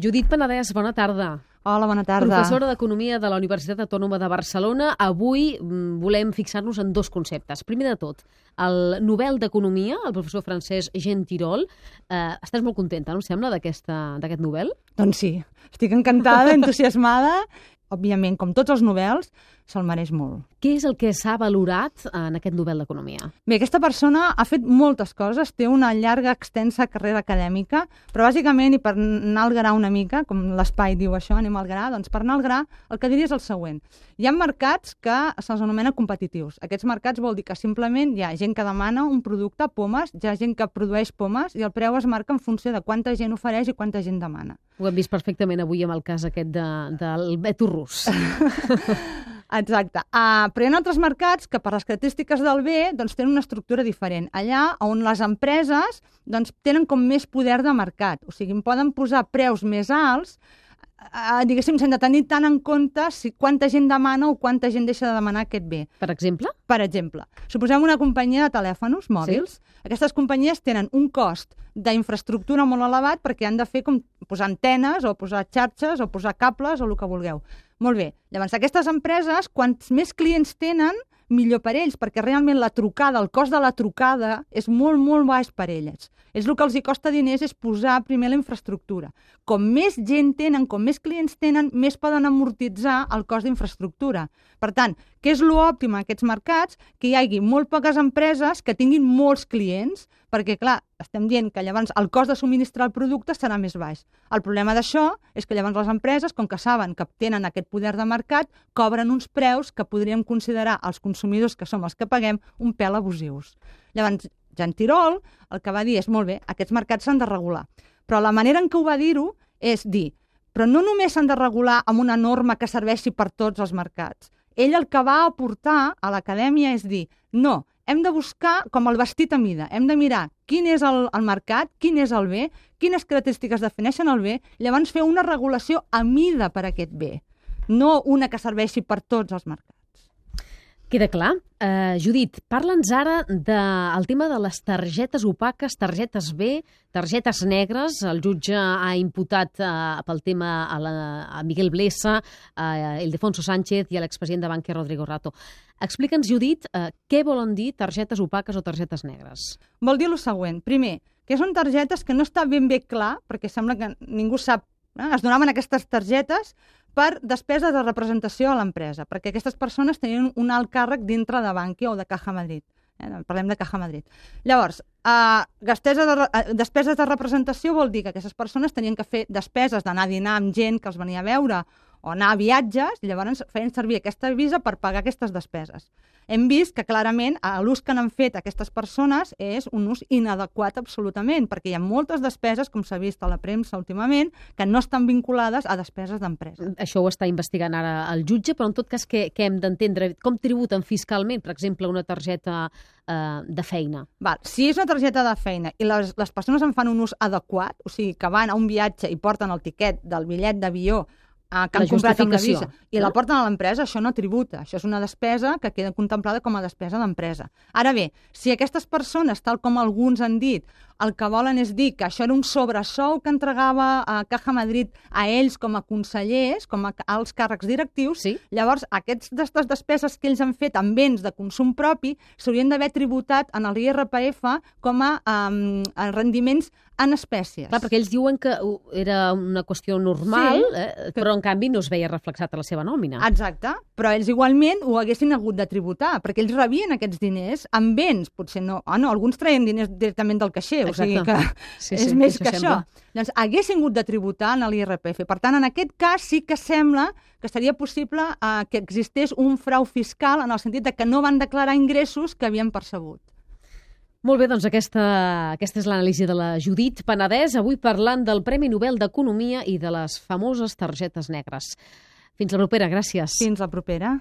Judit Penedès, bona tarda. Hola, bona tarda. Professora d'Economia de la Universitat Autònoma de Barcelona. Avui mm, volem fixar-nos en dos conceptes. Primer de tot, el Nobel d'Economia, el professor francès Jean Tirole. Eh, estàs molt contenta, no em sembla, d'aquest Nobel? Doncs sí, estic encantada, entusiasmada. Òbviament, com tots els Nobels, se'l mereix molt. Què és el que s'ha valorat en aquest Nobel d'Economia? Bé, aquesta persona ha fet moltes coses, té una llarga, extensa carrera acadèmica, però bàsicament, i per anar al gra una mica, com l'espai diu això, anem al gra, doncs per anar al gra, el que diria és el següent. Hi ha mercats que se'ls anomena competitius. Aquests mercats vol dir que simplement hi ha gent que demana un producte, pomes, hi ha gent que produeix pomes, i el preu es marca en funció de quanta gent ofereix i quanta gent demana. Ho hem vist perfectament avui amb el cas aquest de, del Beto Rus. Exacte. Uh, però hi ha altres mercats que per les característiques del bé doncs, tenen una estructura diferent. Allà on les empreses doncs, tenen com més poder de mercat. O sigui, poden posar preus més alts uh, diguéssim, sense tenir tant en compte si quanta gent demana o quanta gent deixa de demanar aquest bé. Per exemple? Per exemple, suposem una companyia de telèfons mòbils. Sí? Aquestes companyies tenen un cost d'infraestructura molt elevat perquè han de fer com posar antenes o posar xarxes o posar cables o el que vulgueu. Molt bé. Llavors, aquestes empreses, quants més clients tenen, millor per ells, perquè realment la trucada, el cost de la trucada és molt, molt baix per elles. És el que els hi costa diners és posar primer la infraestructura. Com més gent tenen, com més clients tenen, més poden amortitzar el cost d'infraestructura. Per tant, què és l'òptim en aquests mercats? Que hi hagi molt poques empreses que tinguin molts clients, perquè, clar, estem dient que llavors el cost de subministrar el producte serà més baix. El problema d'això és que llavors les empreses, com que saben que tenen aquest poder de mercat, cobren uns preus que podríem considerar els consumidors, que som els que paguem, un pèl abusius. Llavors, Jean Tirol el que va dir és, molt bé, aquests mercats s'han de regular. Però la manera en què ho va dir-ho és dir, però no només s'han de regular amb una norma que serveixi per tots els mercats. Ell el que va aportar a l'acadèmia és dir, no, hem de buscar com el vestit a mida, hem de mirar quin és el, el mercat, quin és el bé, quines característiques defineixen el bé, llavors fer una regulació a mida per a aquest bé, no una que serveixi per tots els mercats. Queda clar. Uh, Judit, parla'ns ara del de, tema de les targetes opaques, targetes B, targetes negres. El jutge ha imputat uh, pel tema a, la, a Miguel Blesa, a Ildefonso Sánchez i a l'expresident de Bankia, Rodrigo Rato. Explica'ns, Judit, uh, què volen dir targetes opaques o targetes negres? Vol dir el següent. Primer, que són targetes que no està ben bé clar, perquè sembla que ningú sap Eh? Es donaven aquestes targetes per despesa de representació a l'empresa, perquè aquestes persones tenien un alt càrrec dintre de Bankia o de Caja Madrid. Eh? Parlem de Caja Madrid. Llavors, eh, de, uh, despeses de representació vol dir que aquestes persones tenien que fer despeses d'anar a dinar amb gent que els venia a veure o anar a viatges, i llavors feien servir aquesta visa per pagar aquestes despeses. Hem vist que clarament l'ús que n'han fet aquestes persones és un ús inadequat absolutament, perquè hi ha moltes despeses, com s'ha vist a la premsa últimament, que no estan vinculades a despeses d'empresa. Això ho està investigant ara el jutge, però en tot cas què, què hem d'entendre? Com tributen fiscalment, per exemple, una targeta eh, de feina? Val. Si és una targeta de feina i les, les persones en fan un ús adequat, o sigui, que van a un viatge i porten el tiquet del bitllet d'avió eh, que han comprat amb la visa i la porten a l'empresa, això no tributa. Això és una despesa que queda contemplada com a despesa d'empresa. Ara bé, si aquestes persones, tal com alguns han dit, el que volen és dir que això era un sobresou que entregava a Caja Madrid a ells com a consellers, com a alts càrrecs directius, sí. llavors aquestes despeses que ells han fet amb béns de consum propi s'haurien d'haver tributat en l'IRPF com a um, rendiments en espècies. Clar, perquè ells diuen que era una qüestió normal, sí, eh, però en canvi no es veia reflexat a la seva nòmina. Exacte, però ells igualment ho haguessin hagut de tributar, perquè ells rebien aquests diners amb béns, potser no, ah, no alguns traien diners directament del caixer. O sigui que sí, sí, és més que això. Sembla. Doncs haguessin hagut de tributar en l'IRPF. Per tant, en aquest cas sí que sembla que seria possible eh, que existés un frau fiscal en el sentit de que no van declarar ingressos que havien percebut. Molt bé, doncs aquesta, aquesta és l'anàlisi de la Judit Penedès, avui parlant del Premi Nobel d'Economia i de les famoses targetes negres. Fins la propera, gràcies. Fins la propera.